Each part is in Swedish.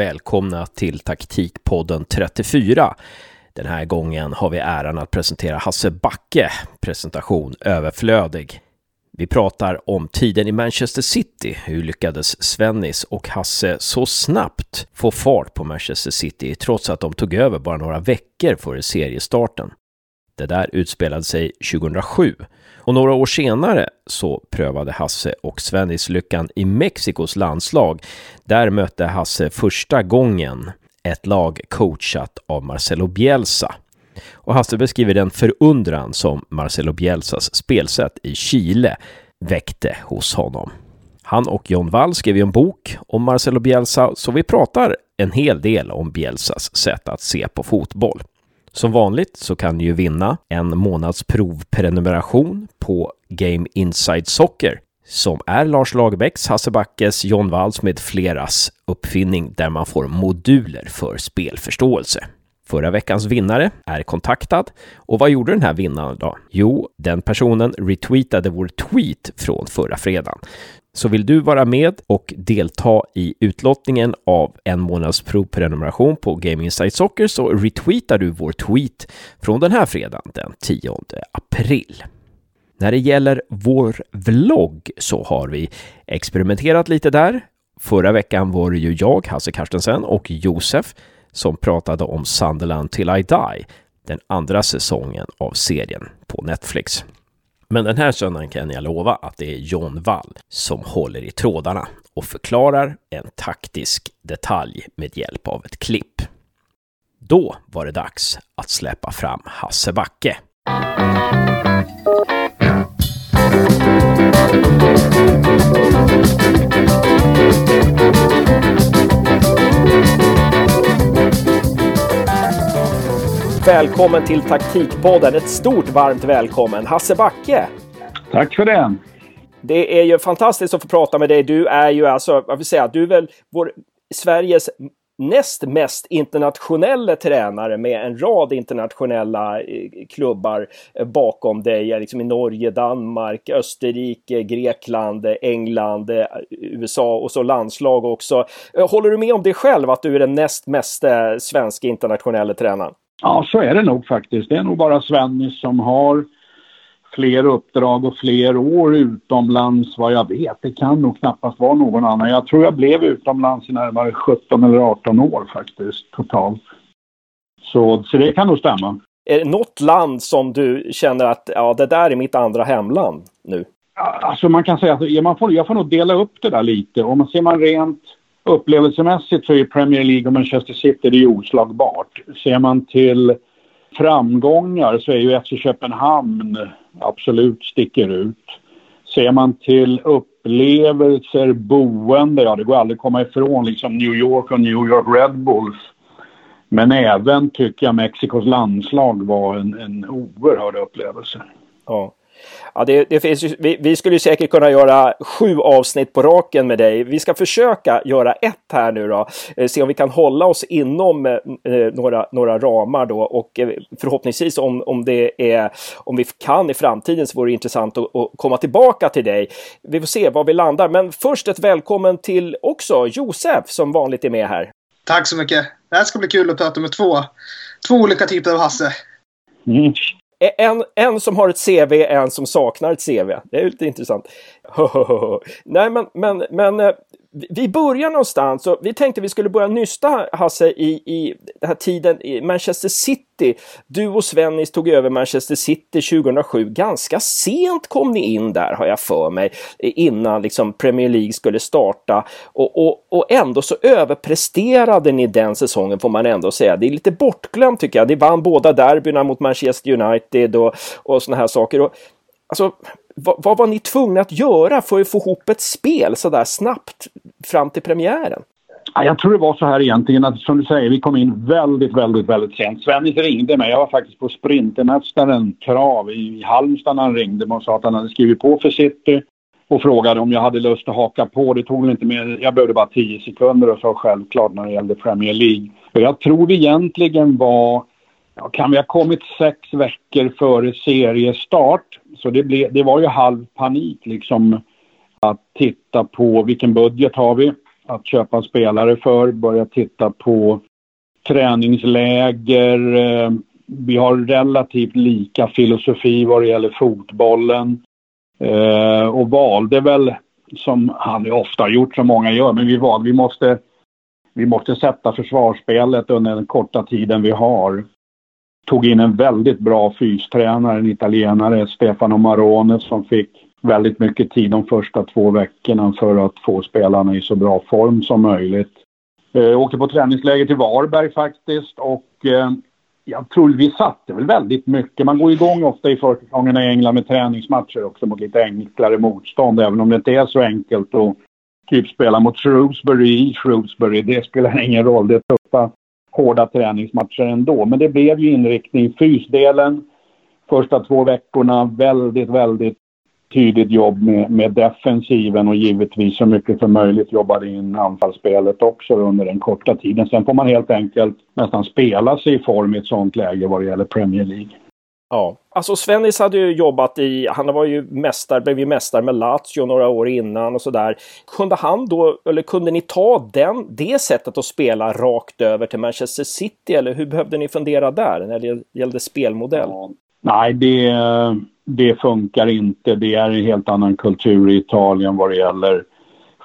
Välkomna till Taktikpodden 34. Den här gången har vi äran att presentera Hasse Backe. Presentation överflödig. Vi pratar om tiden i Manchester City. Hur lyckades Svennis och Hasse så snabbt få fart på Manchester City trots att de tog över bara några veckor före seriestarten? Det där utspelade sig 2007 och några år senare så prövade Hasse och Svennis lyckan i Mexikos landslag. Där mötte Hasse första gången ett lag coachat av Marcelo Bielsa. Och Hasse beskriver den förundran som Marcelo Bielsas spelsätt i Chile väckte hos honom. Han och John Wall skrev ju en bok om Marcelo Bielsa, så vi pratar en hel del om Bielsas sätt att se på fotboll. Som vanligt så kan ni ju vinna en månads provprenumeration på Game Inside Soccer som är Lars Lagerbäcks, Hasse Backes, John Walls med fleras uppfinning där man får moduler för spelförståelse. Förra veckans vinnare är kontaktad. Och vad gjorde den här vinnaren då? Jo, den personen retweetade vår tweet från förra fredagen. Så vill du vara med och delta i utlottningen av en månads provprenumeration på Game Insight Soccer så retweetar du vår tweet från den här fredagen den 10 april. När det gäller vår vlogg så har vi experimenterat lite där. Förra veckan var det ju jag, Hasse Carstensen, och Josef som pratade om Sunderland till I Die, den andra säsongen av serien på Netflix. Men den här söndagen kan jag lova att det är John Wall som håller i trådarna och förklarar en taktisk detalj med hjälp av ett klipp. Då var det dags att släppa fram Hasse Backe. Välkommen till Taktikpodden. Ett stort varmt välkommen Hasse Backe. Tack för det. Det är ju fantastiskt att få prata med dig. Du är ju alltså, jag vill säga, du är väl vår Sveriges näst mest internationella tränare med en rad internationella eh, klubbar eh, bakom dig. Liksom I Norge, Danmark, Österrike, Grekland, England, eh, USA och så landslag också. Håller du med om det själv att du är den näst mest svenska internationella tränaren? Ja, så är det nog faktiskt. Det är nog bara Svennis som har fler uppdrag och fler år utomlands vad jag vet. Det kan nog knappast vara någon annan. Jag tror jag blev utomlands i närmare 17 eller 18 år faktiskt totalt. Så, så det kan nog stämma. Är det något land som du känner att ja, det där är mitt andra hemland nu? Alltså man kan säga att man får, jag får nog dela upp det där lite. Om man ser man rent upplevelsemässigt så är Premier League och Manchester City det är oslagbart. Ser man till framgångar så är ju FC Köpenhamn absolut sticker ut. Ser man till upplevelser, boende, ja det går aldrig att komma ifrån liksom New York och New York Red Bulls. Men även tycker jag Mexikos landslag var en, en oerhörd upplevelse. Ja. Ja, det, det finns ju, vi, vi, skulle säkert kunna göra sju avsnitt på raken med dig. Vi ska försöka göra ett här nu då. Eh, se om vi kan hålla oss inom eh, eh, några, några ramar då och förhoppningsvis om, om det är om vi kan i framtiden så vore det intressant att, att, komma tillbaka till dig. Vi får se var vi landar. Men först ett välkommen till också Josef som vanligt är med här. Tack så mycket. Det här ska bli kul att prata med två, två olika typer av Hasse. Mm. En, en som har ett CV, en som saknar ett CV. Det är lite intressant. Nej, men, men, men eh, vi börjar någonstans och vi tänkte vi skulle börja nysta Hasse i, i den här tiden i Manchester City. Du och Svennis tog över Manchester City 2007. Ganska sent kom ni in där har jag för mig innan liksom Premier League skulle starta och, och, och ändå så överpresterade ni den säsongen får man ändå säga. Det är lite bortglömt tycker jag. Ni vann båda derbyna mot Manchester United och, och såna här saker. Och, alltså, vad, vad, var ni tvungna att göra för att få ihop ett spel så där snabbt fram till premiären? Jag tror det var så här egentligen att som du säger, vi kom in väldigt, väldigt, väldigt sent. Svennis ringde mig. Jag var faktiskt på Sprintermästaren Trav i Halmstad när han ringde mig och sa att han hade skrivit på för City eh, och frågade om jag hade lust att haka på. Det tog inte mer, jag behövde bara tio sekunder och sa självklart när det gällde Premier League. Och jag tror vi egentligen var ja, kan vi ha kommit sex veckor före seriestart. Så det, ble, det var ju halv panik liksom att titta på vilken budget har vi. att köpa spelare för. börja titta på träningsläger. Eh, vi har relativt lika filosofi vad det gäller fotbollen. Eh, och valde väl, som han ofta har gjort, som många gör, men vi valde, vi måste, vi måste sätta försvarsspelet under den korta tiden vi har. Tog in en väldigt bra fystränare, en italienare, Stefano Marone, som fick väldigt mycket tid de första två veckorna för att få spelarna i så bra form som möjligt. Eh, jag åkte på träningsläger till Varberg faktiskt och eh, jag tror vi satte väl väldigt mycket. Man går igång ofta i försäsongerna i England med träningsmatcher också mot lite enklare motstånd även om det inte är så enkelt att typ spela mot Shrewsbury i Shrewsbury. Det spelar ingen roll. Det är tuffa, hårda träningsmatcher ändå. Men det blev ju inriktning fysdelen första två veckorna väldigt, väldigt tydligt jobb med, med defensiven och givetvis så mycket som möjligt jobbade in anfallsspelet också under den korta tiden. Sen får man helt enkelt nästan spela sig i form i ett sånt läge vad det gäller Premier League. Ja, alltså Svennis hade ju jobbat i, han var ju mästare, blev ju mästare med Lazio några år innan och sådär. Kunde han då, eller kunde ni ta den, det sättet att spela rakt över till Manchester City eller hur behövde ni fundera där när det gällde spelmodell? Ja, nej, det det funkar inte. Det är en helt annan kultur i Italien vad det gäller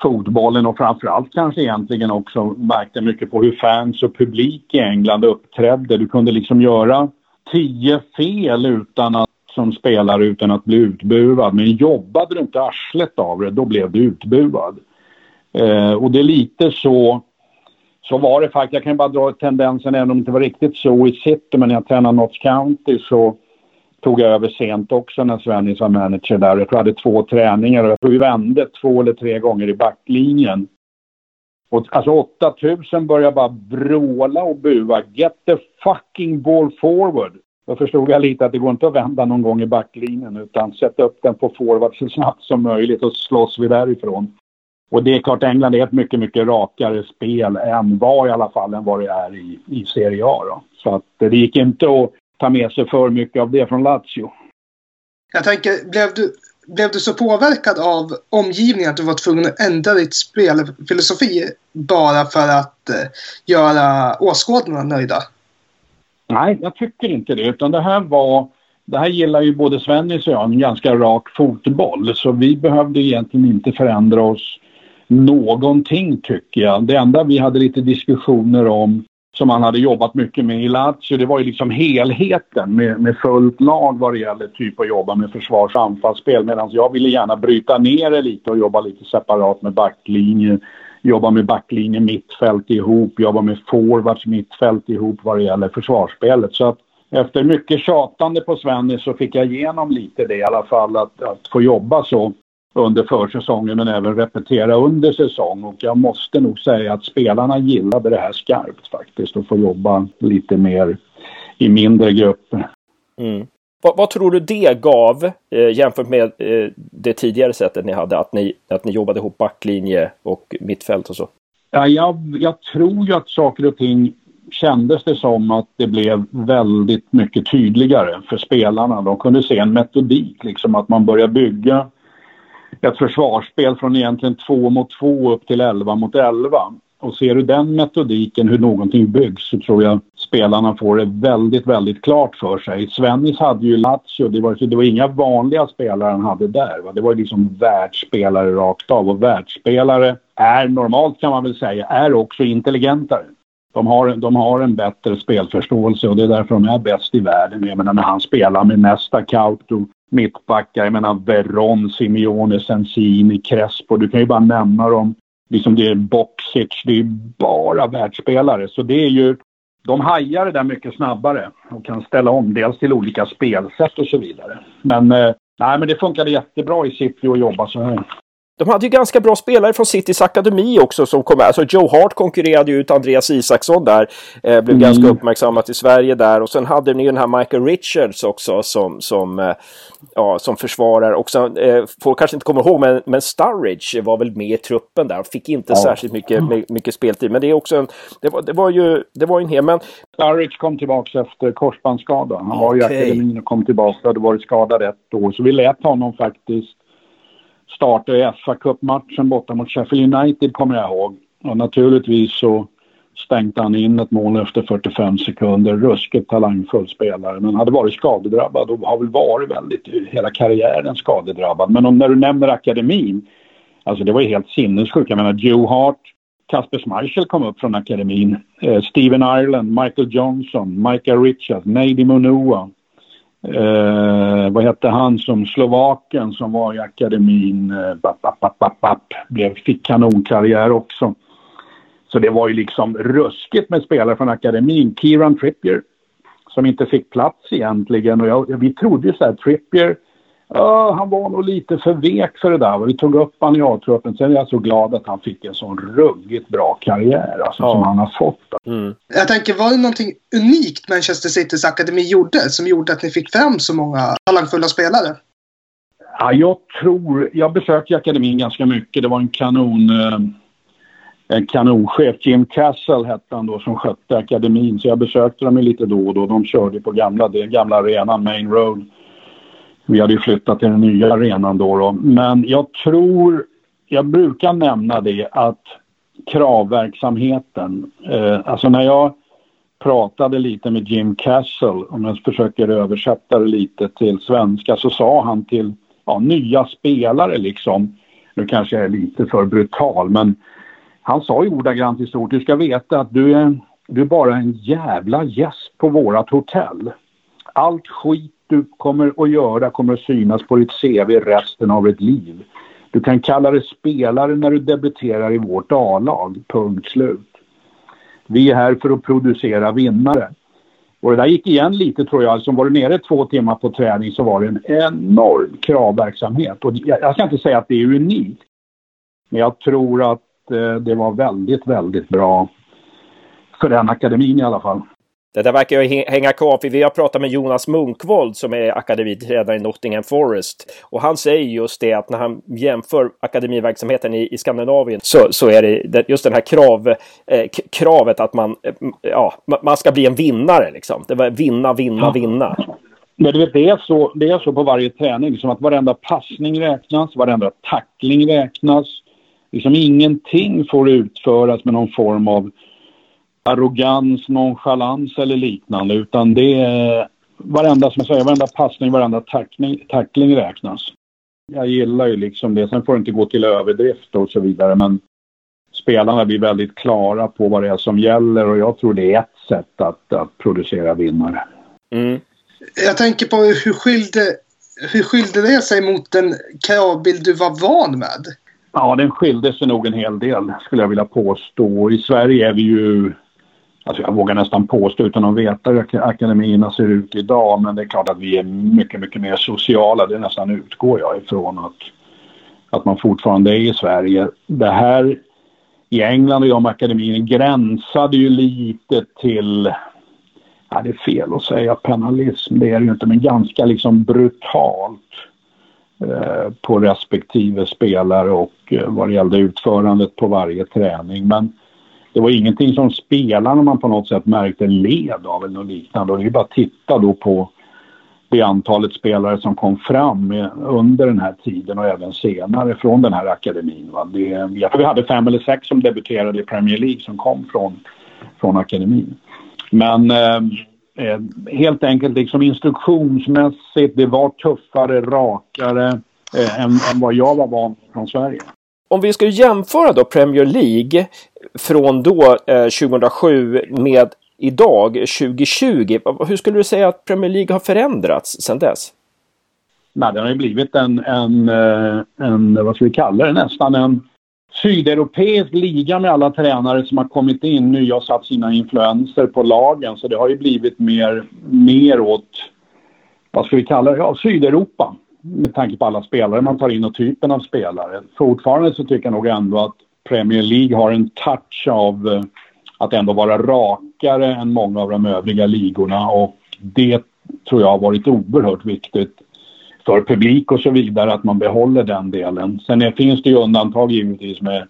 fotbollen och framförallt kanske egentligen också märkte mycket på hur fans och publik i England uppträdde. Du kunde liksom göra tio fel utan att, som spelare utan att bli utbuad. Men jobbade du inte arslet av det, då blev du utbuad. Eh, och det är lite så så var det faktiskt. Jag kan bara dra tendensen, även om det inte var riktigt så i City, men när jag tränade Notts County så tog jag över sent också när Svennis var manager där. Jag tror jag hade två träningar och jag tror vi vände två eller tre gånger i backlinjen. Och, alltså 8000 började bara vråla och bua. Get the fucking ball forward. Då förstod jag lite att det går inte att vända någon gång i backlinjen utan sätta upp den på forward så snabbt som möjligt och slåss vi därifrån. Och det är klart England är ett mycket, mycket rakare spel än vad i alla fall än vad det är i, i Serie A. Då. Så att det gick inte att ta med sig för mycket av det från Lazio. Jag tänker, blev du, blev du så påverkad av omgivningen att du var tvungen att ändra ditt spelfilosofi bara för att eh, göra åskådarna nöjda? Nej, jag tycker inte det. Utan det här var... Det här gillar ju både Svennis och jag, en ganska rak fotboll. Så vi behövde egentligen inte förändra oss någonting tycker jag. Det enda vi hade lite diskussioner om som han hade jobbat mycket med i Lazio. Det var ju liksom helheten med, med fullt lag vad det gäller typ att jobba med försvars och anfallsspel. Medan jag ville gärna bryta ner det lite och jobba lite separat med backlinje. Jobba med backlinje mittfält ihop, jobba med forwards mittfält ihop vad det gäller försvarsspelet. Så att efter mycket tjatande på Svennis så fick jag igenom lite det i alla fall att, att få jobba så under försäsongen men även repetera under säsong. Och jag måste nog säga att spelarna gillade det här skarpt faktiskt och få jobba lite mer i mindre grupper. Mm. Vad, vad, tror du det gav eh, jämfört med eh, det tidigare sättet ni hade? Att ni, att ni jobbade ihop backlinje och mittfält och så? Ja, jag, jag tror ju att saker och ting kändes det som att det blev väldigt mycket tydligare för spelarna. De kunde se en metodik, liksom att man börjar bygga ett försvarsspel från egentligen två mot två upp till elva mot elva. Och ser du den metodiken, hur någonting byggs, så tror jag spelarna får det väldigt, väldigt klart för sig. Svennis hade ju Lazio, det var, det var inga vanliga spelare han hade där. Va? Det var liksom världsspelare rakt av och världsspelare är normalt kan man väl säga, är också intelligentare. De har, de har en bättre spelförståelse och det är därför de är bäst i världen. Jag menar när han spelar med nästa Kauto mittbackar. Jag menar Veron, Simeone, Sensini, Crespo. Du kan ju bara nämna dem. Liksom det är Boxic, det är bara världsspelare. Så det är ju... De hajar det där mycket snabbare och kan ställa om dels till olika spelsätt och så vidare. Men, eh, nej, men det funkade jättebra i City att jobba så här. De hade ju ganska bra spelare från Citys akademi också som kom med. Alltså Joe Hart konkurrerade ju ut Andreas Isaksson där. Eh, blev mm. ganska uppmärksammat i Sverige där. Och sen hade ni ju den här Michael Richards också som, som, eh, ja, som försvarare. Och sen, eh, folk kanske inte kommer ihåg men, men Sturridge var väl med i truppen där. Fick inte ja. särskilt mycket, mycket speltid. Men det är också en, det var, det var ju, det var ju en hel... Men... Sturridge kom tillbaka efter korsbandsskada. Han var okay. i akademin och kom tillbaka och hade varit skadad ett år. Så vi lät honom faktiskt startade i FA-cupmatchen borta mot Sheffield United kommer jag ihåg. Och naturligtvis så stängde han in ett mål efter 45 sekunder. Ruskigt talangfull spelare men hade varit skadedrabbad och har väl varit väldigt hela karriären skadedrabbad. Men om, när du nämner akademin, alltså det var ju helt sinnessjukt. Jag menar Joe Hart, Kasper Schmeichel kom upp från akademin. Eh, Steven Ireland, Michael Johnson, Micah Richards, Nady Monua. Eh, vad hette han som slovaken som var i akademin? Eh, bap, bap, bap, bap, Blev, fick kanonkarriär också. Så det var ju liksom ruskigt med spelare från akademin. Kieran Trippier som inte fick plats egentligen. Och jag, vi trodde ju så här, Trippier, uh, han var nog lite för vek för det där. Vi tog upp han i A-truppen. Sen är jag så glad att han fick en sån ruggigt bra karriär alltså, ja. som han har fått. Mm. Jag tänker, var det någonting unikt Manchester Citys akademi gjorde som gjorde att ni fick fram så många talangfulla spelare? Ja, jag tror, jag besökte akademin ganska mycket. Det var en kanon eh, en kanonchef. Jim Castle hette han då som skötte akademin. Så jag besökte dem lite då och då. De körde på gamla, den gamla arenan, Main Road. Vi hade ju flyttat till den nya arenan då, då. Men jag tror, jag brukar nämna det att kravverksamheten, eh, alltså när jag pratade lite med Jim Castle, om jag försöker översätta det lite till svenska, så sa han till ja, nya spelare liksom, nu kanske jag är lite för brutal, men han sa ju ordagrant i stort, du ska veta att du är, du är bara en jävla gäst på vårat hotell. Allt skit du kommer att göra kommer att synas på ditt CV resten av ditt liv. Du kan kalla dig spelare när du debuterar i vårt A-lag, punkt slut. Vi är här för att producera vinnare. Och det där gick igen lite tror jag. Alltså var du nere två timmar på träning så var det en enorm kravverksamhet. Och jag ska inte säga att det är unikt. Men jag tror att Eh, det var väldigt, väldigt bra för den akademin i alla fall. Det där verkar ju hänga kvar, för vi har pratat med Jonas Munkvold som är akademitränare i Nottingham Forest. Och han säger just det att när han jämför akademiverksamheten i, i Skandinavien så, så är det just det här krav, eh, kravet att man, eh, ja, man ska bli en vinnare liksom. Det var vinna, vinna, vinna. Men du vet, det är, så, det är så på varje träning, liksom att varenda passning räknas, varenda tackling räknas liksom ingenting får utföras med någon form av arrogans, nonchalans eller liknande utan det är varenda, som jag säger, varenda passning, varenda tackling, tackling räknas. Jag gillar ju liksom det. Sen får det inte gå till överdrift och så vidare men spelarna blir väldigt klara på vad det är som gäller och jag tror det är ett sätt att, att producera vinnare. Mm. Jag tänker på hur skilde, hur skilde det sig mot den kravbild du var van med? Ja, den skilde sig nog en hel del skulle jag vilja påstå. I Sverige är vi ju, alltså jag vågar nästan påstå utan att veta hur akademierna ser ut idag, men det är klart att vi är mycket, mycket mer sociala. Det nästan utgår jag ifrån att, att man fortfarande är i Sverige. Det här i England och de akademierna gränsade ju lite till, ja det är fel att säga penalism, det är det ju inte, men ganska liksom brutalt Eh, på respektive spelare och eh, vad det gällde utförandet på varje träning. Men det var ingenting som spelarna man på något sätt märkte led av eller något liknande. Och det är bara att titta då på det antalet spelare som kom fram under den här tiden och även senare från den här akademin. Va? Det, jag tror vi hade fem eller sex som debuterade i Premier League som kom från, från akademin. Men eh, eh helt enkelt liksom instruktionsmässigt, det var tuffare, rakare eh, än, än vad jag var van från Sverige. Om vi ska jämföra då Premier League från då eh, 2007 med idag 2020. Hur skulle du säga att Premier League har förändrats sedan dess? Nej, den har ju blivit en, en, eh, en, vad ska vi kalla det, nästan en sydeuropeisk liga med alla tränare som har kommit in. nu och satt sina influenser på lagen. Så det har ju blivit mer, mer åt, vad ska vi kalla det, ja, Sydeuropa. Med tanke på alla spelare man tar in och typen av spelare. Fortfarande så tycker jag nog ändå att Premier League har en touch av eh, att ändå vara rakare än många av de övriga ligorna och det tror jag har varit oerhört viktigt för publik och så vidare att man behåller den delen. Sen är, finns det ju undantag givetvis med,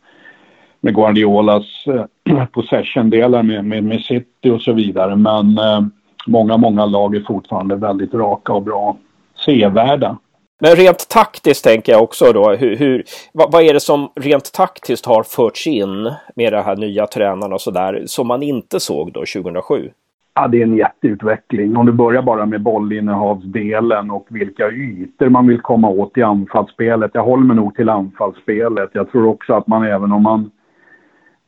med Guardiolas eh, possession-delar med, med, med City och så vidare men eh, många, många lag är fortfarande väldigt raka och bra sevärda. Men rent taktiskt tänker jag också då, hur, hur vad, vad, är det som rent taktiskt har förts in med de här nya tränarna och sådär, som man inte såg då 2007? Ja, det är en jätteutveckling. Om du börjar bara med bollinnehavsdelen och vilka ytor man vill komma åt i anfallsspelet. Jag håller mig nog till anfallsspelet. Jag tror också att man även om man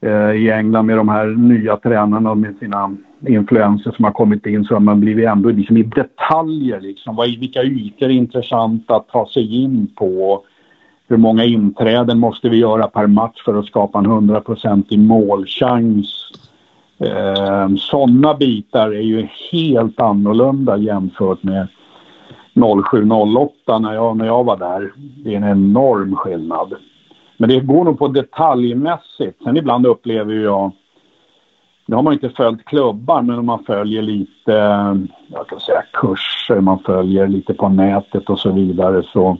eh, i England med de här nya tränarna med sina influenser som har kommit in så har man blivit ändå liksom i detaljer. Liksom. Vad, vilka ytor är intressanta att ta sig in på? Hur många inträden måste vi göra per match för att skapa en hundraprocentig målchans? Eh, Sådana bitar är ju helt annorlunda jämfört med 07-08 när jag, när jag var där. Det är en enorm skillnad. Men det går nog på detaljmässigt. Sen ibland upplever jag nu har man inte följt klubbar, men om man följer lite eh, jag kan säga, kurser, man följer lite på nätet och så vidare. Så,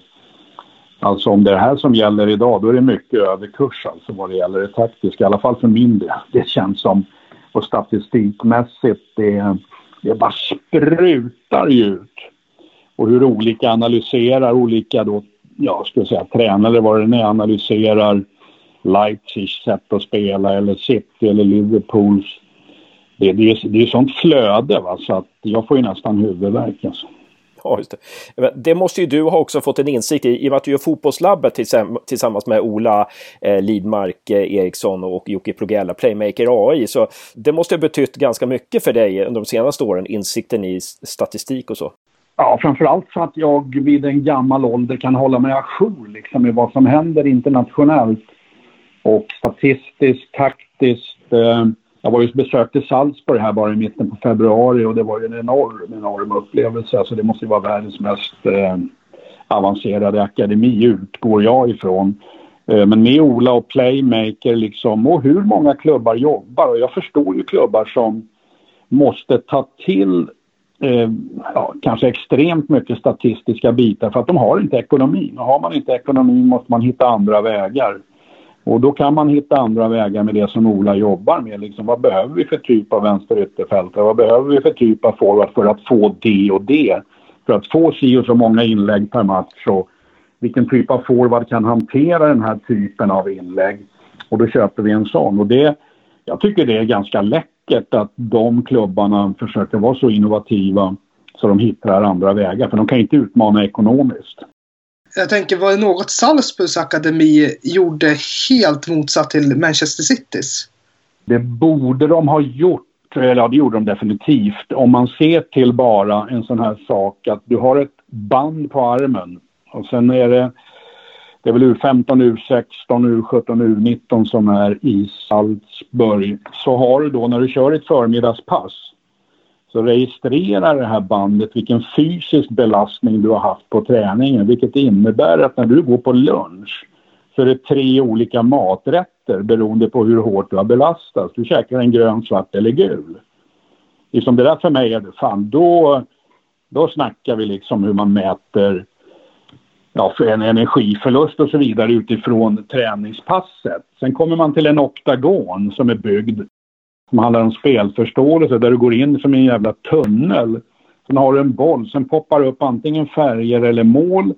alltså om det är det här som gäller idag, då är det mycket överkurs alltså vad det gäller det taktiska. I alla fall för min del. Det känns som, och statistikmässigt, det, det bara sprutar ut. Och hur olika analyserar, olika då, ja, ska jag säga, tränare, vad det nu är, analyserar Leipzigs sätt att spela eller City eller Liverpools. Det, det, är, det är sånt flöde va? så att jag får ju nästan huvudvärk. Alltså. Ja, just det. det måste ju du ha också fått en insikt i, i och med att du gör Fotbollslabbet tillsammans med Ola eh, Lidmark eh, Eriksson och Jocke Progella, Playmaker AI. Så det måste ha betytt ganska mycket för dig under de senaste åren, insikten i statistik och så. Ja, framförallt så att jag vid en gammal ålder kan hålla mig ajour liksom, med vad som händer internationellt och statistiskt, taktiskt. Eh, jag var ju besökte Salzburg här bara i mitten på februari och det var ju en enorm, enorm upplevelse. Alltså det måste ju vara världens mest eh, avancerade akademi utgår jag ifrån. Eh, men med Ola och Playmaker liksom och hur många klubbar jobbar och jag förstår ju klubbar som måste ta till eh, ja, kanske extremt mycket statistiska bitar för att de har inte ekonomin. Och har man inte ekonomin måste man hitta andra vägar. Och då kan man hitta andra vägar med det som Ola jobbar med. Liksom, vad behöver vi för typ av vänsterytterfältare? Vad behöver vi för typ av forward för att få det och det? För att få si och så många inlägg per match och vilken typ av forward kan hantera den här typen av inlägg? Och då köper vi en sån. Och det, jag tycker det är ganska läckert att de klubbarna försöker vara så innovativa så de hittar andra vägar. För de kan inte utmana ekonomiskt. Jag tänker, var det något Salzburgs akademi gjorde helt motsatt till Manchester Citys? Det borde de ha gjort. Eller ja, det gjorde de definitivt. Om man ser till bara en sån här sak att du har ett band på armen och sen är det det är väl U15, U16, U17, U19 som är i Salzburg. Så har du då när du kör ett förmiddagspass så registrerar det här bandet vilken fysisk belastning du har haft på träningen. Vilket innebär att när du går på lunch så är det tre olika maträtter beroende på hur hårt du har belastats. Du käkar en grön, svart eller gul. Liksom det där för mig är det fan, då, då snackar vi liksom hur man mäter ja, för en energiförlust och så vidare utifrån träningspasset. Sen kommer man till en oktagon som är byggd som handlar om spelförståelse där du går in som en jävla tunnel. Sen har du en boll, sen poppar upp antingen färger eller mål.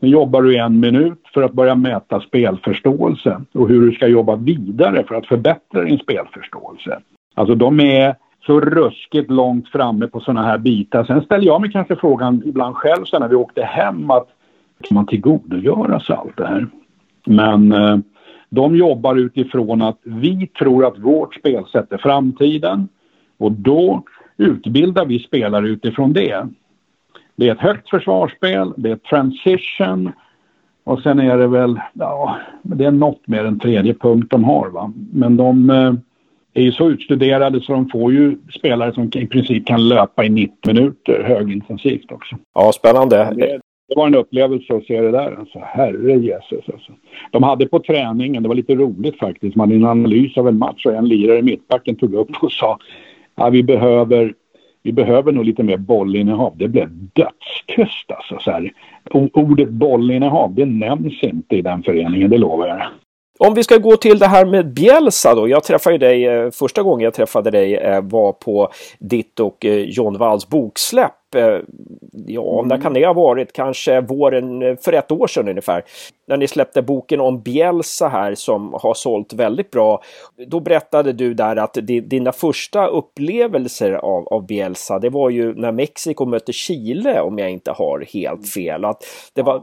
Sen jobbar du i en minut för att börja mäta spelförståelse och hur du ska jobba vidare för att förbättra din spelförståelse. Alltså de är så ruskigt långt framme på sådana här bitar. Sen ställer jag mig kanske frågan ibland själv sen när vi åkte hem att kan man tillgodogöra sig allt det här? Men eh, de jobbar utifrån att vi tror att vårt spelsätt är framtiden och då utbildar vi spelare utifrån det. Det är ett högt försvarsspel, det är transition och sen är det väl, ja, det är något mer än tredje punkt de har va. Men de eh, är ju så utstuderade så de får ju spelare som i princip kan löpa i 90 minuter högintensivt också. Ja, spännande det det var en upplevelse att se det där. Alltså, herre Jesus alltså. De hade på träningen, det var lite roligt faktiskt, man hade en analys av en match och en lirare i mittbacken tog upp och sa ja, vi behöver vi behöver nog lite mer bollinnehav. Det blev dödstyst alltså. Så här. Ordet bollinnehav, det nämns inte i den föreningen, det lovar jag. Om vi ska gå till det här med Bielsa då. Jag träffade dig, eh, första gången jag träffade dig eh, var på ditt och eh, John Walls boksläpp. Ja, mm. när kan det ha varit? Kanske våren för ett år sedan ungefär. När ni släppte boken om Bielsa här som har sålt väldigt bra. Då berättade du där att dina första upplevelser av, av Bielsa, det var ju när Mexiko mötte Chile om jag inte har helt fel. Att det var,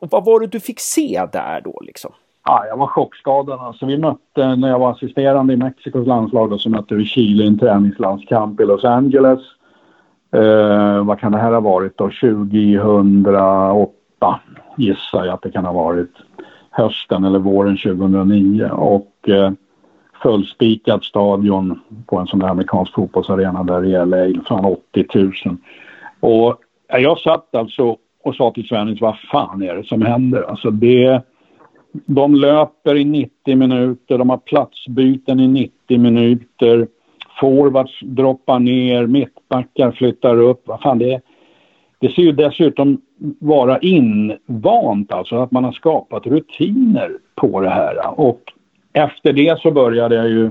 vad var det du fick se där då liksom? Ja, jag var chockskadad. Alltså, vi mötte, när jag var assisterande i Mexikos landslag, då, så mötte vi Chile i en träningslandskamp i Los Angeles. Eh, vad kan det här ha varit då? 2008 gissar jag att det kan ha varit. Hösten eller våren 2009. Och eh, fullspikad stadion på en sån där amerikansk fotbollsarena där i LA. Fan 80 000. Och eh, jag satt alltså och sa till Svennis, vad fan är det som händer? Alltså det de löper i 90 minuter, de har platsbyten i 90 minuter. Forwards droppar ner, mittbackar flyttar upp. Vad fan det, det ser ju dessutom vara invant, alltså att man har skapat rutiner på det här. Och efter det så började jag ju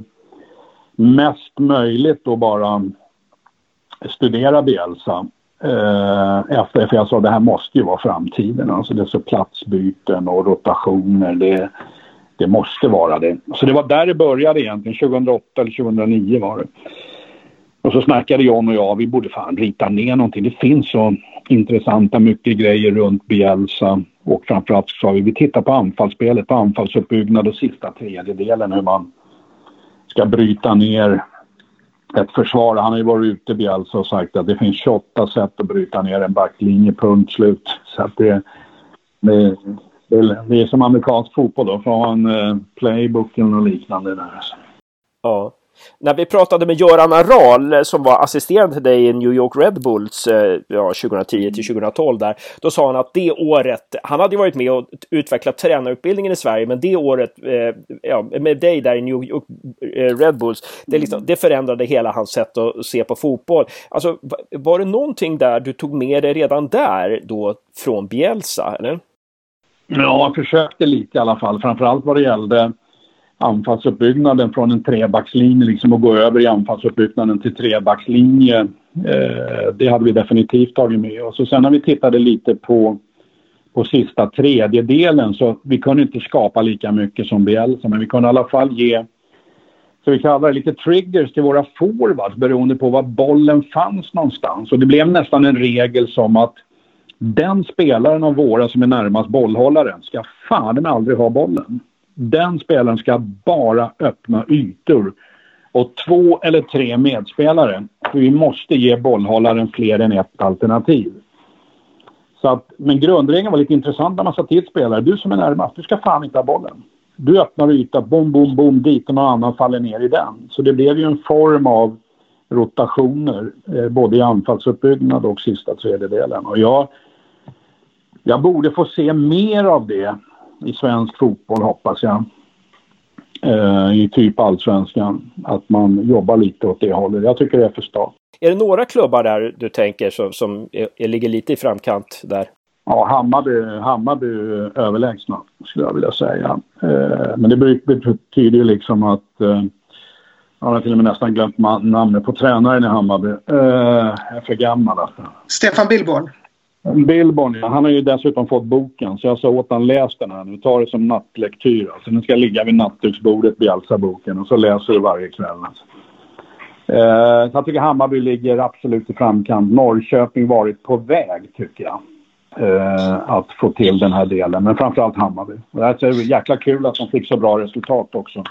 mest möjligt då bara studera Bielsa. Eh, efter, för jag sa det här måste ju vara framtiden. Alltså det är så platsbyten och rotationer. Det, det måste vara det. Så det var där det började egentligen. 2008 eller 2009 var det. Och så snackade John och jag, vi borde fan rita ner någonting. Det finns så intressanta mycket grejer runt Bielsa. Och framförallt sa vi, vi tittar på anfallsspelet, på anfallsuppbyggnad och sista tredjedelen hur man ska bryta ner ett försvar. Han har ju varit ute Bielsa alltså och sagt att det finns 28 sätt att bryta ner en backlinje, punkt slut. Så att det, det, det, det är som amerikansk fotboll då, får eh, playbooken och liknande där. Alltså. Ja. När vi pratade med Göran Aral eh, som var assisterande till dig i New York Red Bulls eh, ja, 2010 till 2012 där. Då sa han att det året, han hade ju varit med och utvecklat tränarutbildningen i Sverige, men det året eh, ja, med dig där i New York Red Bulls, det, liksom, det förändrade hela hans sätt att se på fotboll. Alltså, var det någonting där du tog med dig redan där då från Bielsa, eller? Ja, jag försökte lite i alla fall, framförallt vad det gällde anfallsuppbyggnaden från en trebackslinje liksom och gå över i anfallsuppbyggnaden till trebackslinje. Eh, det hade vi definitivt tagit med oss. Och sen när vi tittade lite på, på sista tredjedelen så vi kunde inte skapa lika mycket som Bielsa men vi kunde i alla fall ge så vi kallar det lite triggers till våra forwards beroende på var bollen fanns någonstans. Och det blev nästan en regel som att den spelaren av våra som är närmast bollhållaren ska fan aldrig ha bollen. Den spelaren ska bara öppna ytor. Och två eller tre medspelare. För vi måste ge bollhållaren fler än ett alternativ. Så att, men grundregeln var lite intressant när man sa till spelare. Du som är närmast, du ska fan inte ha bollen. Du öppnar yta, bom, bom, bom, dit och någon annan faller ner i den. Så det blev ju en form av rotationer, eh, både i anfallsuppbyggnad och sista tredjedelen. Och jag, jag borde få se mer av det i svensk fotboll hoppas jag. Eh, I typ allsvenskan. Att man jobbar lite åt det hållet. Jag tycker det är för start. Är det några klubbar där du tänker som, som är, ligger lite i framkant där? Ja, Hammarby, Hammarby överlägsna skulle jag vilja säga. Eh, men det betyder ju liksom att eh, jag har till och med nästan glömt namnet på tränaren i Hammarby. Eh, jag är för gammal alltså. Stefan Billborn. Billborn, ja. Han har ju dessutom fått boken. Så jag sa åt honom läs den här nu. Ta det som nattlektyr. Alltså, den ska ligga vid nattduksbordet, bjälsa boken, Och så läser du varje kväll. Alltså. Eh, så jag tycker Hammarby ligger absolut i framkant. Norrköping varit på väg, tycker jag. Eh, att få till den här delen. Men framförallt Hammarby. Och det är jäkla kul att de fick så bra resultat också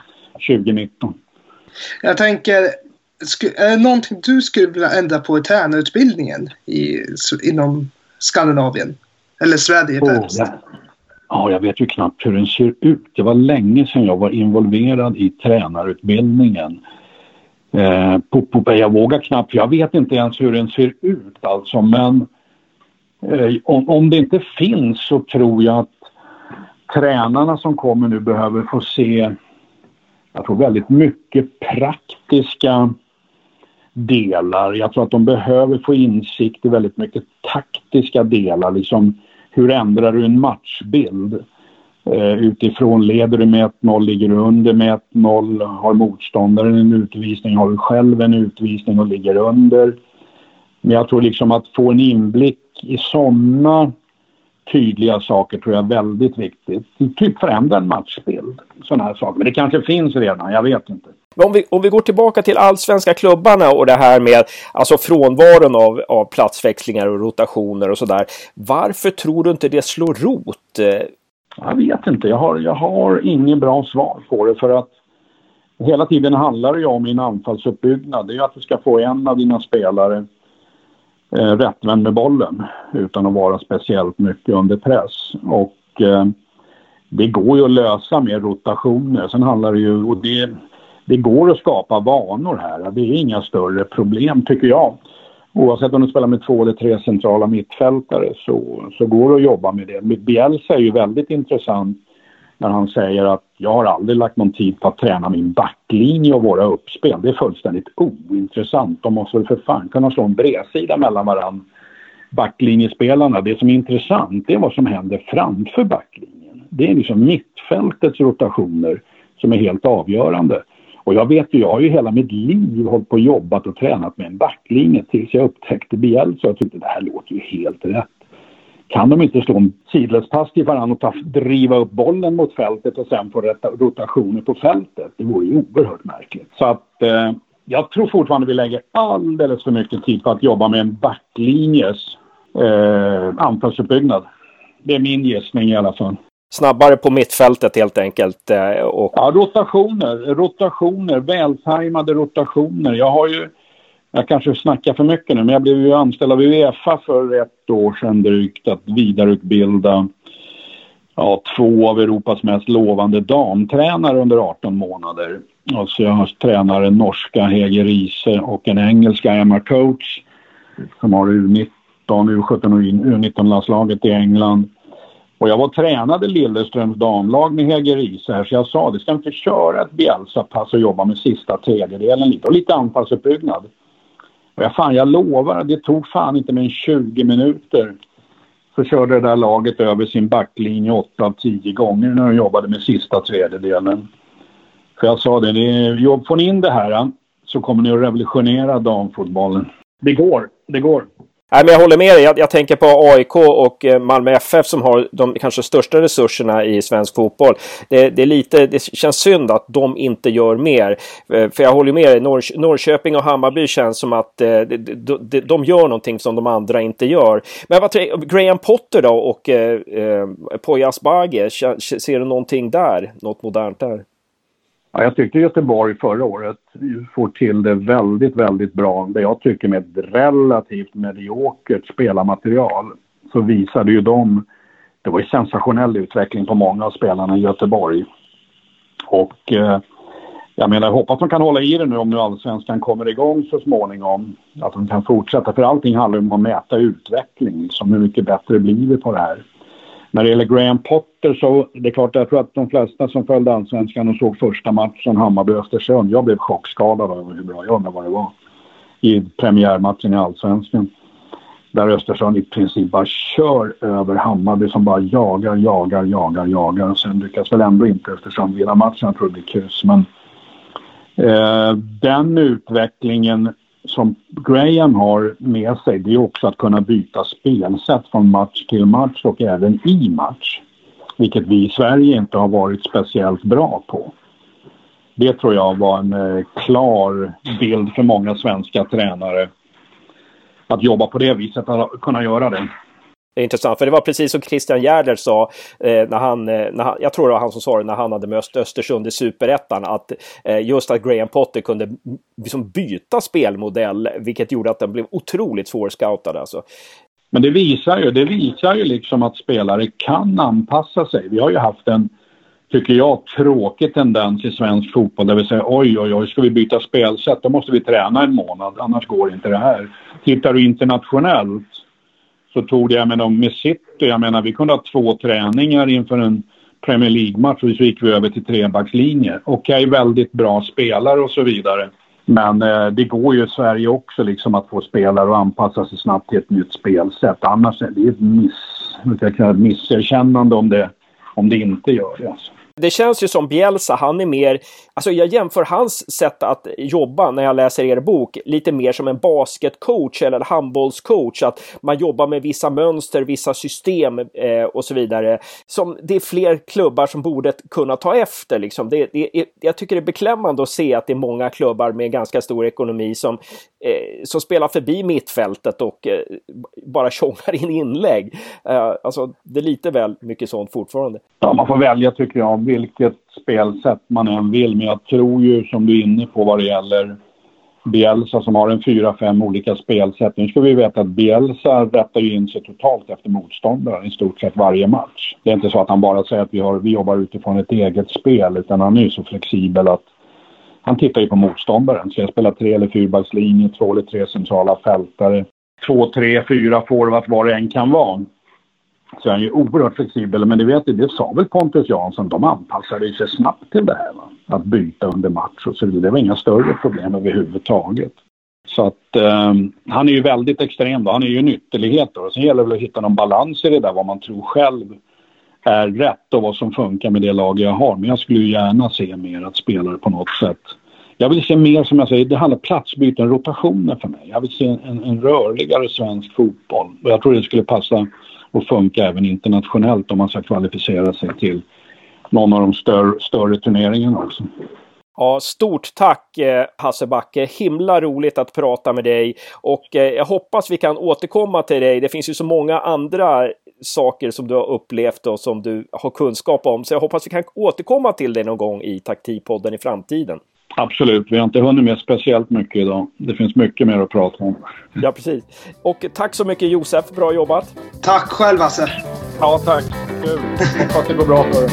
2019. Jag tänker, är det någonting du skulle vilja ändra på i tränarutbildningen i, inom Skandinavien? Eller Sverige oh, ja. ja, jag vet ju knappt hur den ser ut. Det var länge sedan jag var involverad i tränarutbildningen. Eh, jag vågar knappt, jag vet inte ens hur den ser ut alltså men eh, om, om det inte finns så tror jag att tränarna som kommer nu behöver få se jag tror väldigt mycket praktiska delar. Jag tror att de behöver få insikt i väldigt mycket taktiska delar. Liksom, hur ändrar du en matchbild? Eh, utifrån leder du med 1-0, ligger du under med 1-0, har motståndaren en utvisning, har du själv en utvisning och ligger under. Men jag tror liksom att få en inblick i sådana tydliga saker tror jag är väldigt viktigt. Typ förändra en matchbild. Sådana här saker. Men det kanske finns redan, jag vet inte. Om vi, om vi går tillbaka till allsvenska klubbarna och det här med alltså frånvaron av, av platsväxlingar och rotationer och sådär. Varför tror du inte det slår rot? Jag vet inte. Jag har, jag har ingen bra svar på det för att hela tiden handlar det ju om en anfallsuppbyggnad. Det är att du ska få en av dina spelare eh, rättvänd med bollen utan att vara speciellt mycket under press. Och eh, det går ju att lösa med rotationer. Sen handlar det ju, och det, det går att skapa vanor här. Det är inga större problem tycker jag. Oavsett om du spelar med två eller tre centrala mittfältare så, så går det att jobba med det. Bielsa är ju väldigt intressant när han säger att jag har aldrig lagt någon tid på att träna min backlinje och våra uppspel. Det är fullständigt ointressant. De måste väl för fan kunna slå en bredsida mellan varandra, backlinjespelarna. Det som är intressant det är vad som händer framför backlinjen. Det är liksom mittfältets rotationer som är helt avgörande. Och jag vet ju, jag har ju hela mitt liv hållit på och jobbat och tränat med en backlinje tills jag upptäckte Bielsa och tyckte det här låter ju helt rätt. Kan de inte slå en sidledspass till varandra och ta, driva upp bollen mot fältet och sen få rotationer på fältet? Det vore ju oerhört märkligt. Så att eh, jag tror fortfarande vi lägger alldeles för mycket tid på att jobba med en backlinjes eh, anfallsuppbyggnad. Det är min gissning i alla fall snabbare på mittfältet helt enkelt. Eh, och... Ja, rotationer, rotationer, vältajmade rotationer. Jag har ju, jag kanske snackar för mycket nu, men jag blev ju anställd av Uefa för ett år sedan drygt att vidareutbilda ja, två av Europas mest lovande damtränare under 18 månader. Alltså jag tränar en norska Hege Riese och en engelska Emma Coates som har U19, U17 och U19-landslaget i England. Och jag var tränade Lilleströms damlag med Hege Riise här så jag sa det ska inte köra ett Bielsa-pass och jobba med sista tredjedelen lite och lite anfallsuppbyggnad. Och jag fan jag lovar, det tog fan inte mer än 20 minuter så körde det där laget över sin backlinje 8 av 10 gånger när de jobbade med sista tredjedelen. För jag sa det, det är, får ni in det här så kommer ni att revolutionera damfotbollen. Det går, det går. Nej, men jag håller med dig. Jag, jag, tänker på AIK och eh, Malmö FF som har de kanske största resurserna i svensk fotboll. Det, det, är lite, det känns synd att de inte gör mer. Eh, för jag håller med dig. Norr, Norrköping och Hammarby känns som att eh, de, de, de, gör någonting som de andra inte gör. Men vad Graham Potter då och eh, Poya Asbaghi, ser du någonting där? Något modernt där? Ja, jag tyckte Göteborg förra året får till det väldigt, väldigt bra. Det jag tycker med ett relativt mediokert spelarmaterial så visade ju de... Det var ju sensationell utveckling på många av spelarna i Göteborg. Och eh, jag menar, jag hoppas de kan hålla i det nu om nu allsvenskan kommer igång så småningom. Att de kan fortsätta, för allting handlar om att mäta utveckling, liksom hur mycket bättre blir vi på det här. När det gäller Graham Potter så det är klart jag tror att de flesta som följde allsvenskan och såg första matchen Hammarby-Östersund. Jag blev chockskadad över hur bra jag undrar vad det var. I premiärmatchen i allsvenskan. Där Östersund i princip bara kör över Hammarby som bara jagar, jagar, jagar, jagar. Och sen lyckas väl ändå inte Östersund vinna matchen. Jag tror det blir kus. Men eh, den utvecklingen som Graham har med sig det är också att kunna byta spelsätt från match till match och även i match. Vilket vi i Sverige inte har varit speciellt bra på. Det tror jag var en eh, klar bild för många svenska tränare. Att jobba på det viset, att kunna göra det. Är intressant, för det var precis som Christian Järler sa, eh, när, han, eh, när han, jag tror det var han som sa det när han hade mött Östersund i Superettan, att eh, just att Graham Potter kunde liksom byta spelmodell, vilket gjorde att den blev otroligt svårscoutad. Alltså. Men det visar ju, det visar ju liksom att spelare kan anpassa sig. Vi har ju haft en, tycker jag, tråkig tendens i svensk fotboll där vi säger oj, oj, oj, ska vi byta spelsätt, då måste vi träna en månad, annars går inte det här. Tittar du internationellt så tog det, jag menar med City, jag menar vi kunde ha två träningar inför en Premier League-match och så gick vi över till trebackslinje. Okej, okay, väldigt bra spelare och så vidare. Men eh, det går ju i Sverige också liksom att få spelare att anpassa sig snabbt till ett nytt spelsätt. Annars är det ett miss, ett misserkännande om det om det inte gör det. Alltså. Det känns ju som Bielsa, han är mer, alltså jag jämför hans sätt att jobba när jag läser er bok lite mer som en basketcoach eller handbollscoach. Att man jobbar med vissa mönster, vissa system eh, och så vidare. Som det är fler klubbar som borde kunna ta efter liksom. Det, det, jag tycker det är beklämmande att se att det är många klubbar med ganska stor ekonomi som, eh, som spelar förbi mittfältet och eh, bara tjongar in inlägg. Eh, alltså det är lite väl mycket sånt fortfarande. Ja, man får välja tycker jag vilket spelsätt man än vill. Men jag tror ju som du är inne på vad det gäller Bielsa som har en fyra, fem olika spelsätt. Nu ska vi veta att Bielsa rättar ju in sig totalt efter motståndaren i stort sett varje match. Det är inte så att han bara säger att vi, har, vi jobbar utifrån ett eget spel utan han är ju så flexibel att han tittar ju på motståndaren. Så jag spelar tre eller fyrbackslinje, två eller tre centrala fältare, två, tre, fyra forwards vad det än kan vara så är han ju oerhört flexibel. Men det vet det sa väl Pontus Jansson, de anpassade sig snabbt till det här. Va? Att byta under match och så vidare. Det var inga större problem överhuvudtaget. Så att eh, han är ju väldigt extrem då. Han är ju en ytterlighet då. Sen gäller det väl att hitta någon balans i det där, vad man tror själv är rätt och vad som funkar med det lag jag har. Men jag skulle ju gärna se mer att spelare på något sätt jag vill se mer som jag säger, det handlar om platsbyten, rotationer för mig. Jag vill se en, en rörligare svensk fotboll. Och jag tror det skulle passa och funka även internationellt om man ska kvalificera sig till någon av de större, större turneringarna också. Ja, stort tack eh, Hasse Backe! Himla roligt att prata med dig och eh, jag hoppas vi kan återkomma till dig. Det finns ju så många andra saker som du har upplevt och som du har kunskap om, så jag hoppas vi kan återkomma till dig någon gång i Taktikpodden i framtiden. Absolut, vi har inte hunnit med speciellt mycket idag. Det finns mycket mer att prata om. Ja, precis. Och tack så mycket Josef, bra jobbat! Tack själv Hasse! Ja, tack! Kul! Hoppas det går bra för dig.